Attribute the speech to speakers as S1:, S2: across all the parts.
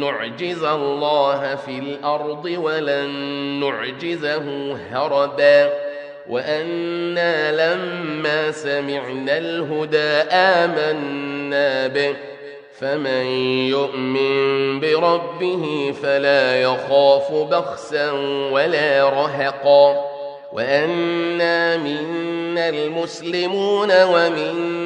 S1: نعجز الله في الأرض ولن نعجزه هربا وأنا لما سمعنا الهدى آمنا به فمن يؤمن بربه فلا يخاف بخسا ولا رهقا وأنا منا المسلمون ومنا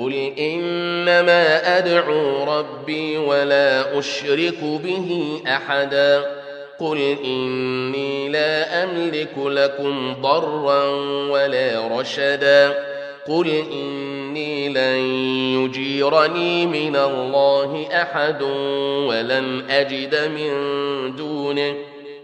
S1: قل إنما أدعو ربي ولا أشرك به أحدا قل إني لا أملك لكم ضرا ولا رشدا قل إني لن يجيرني من الله أحد ولن أجد من دونه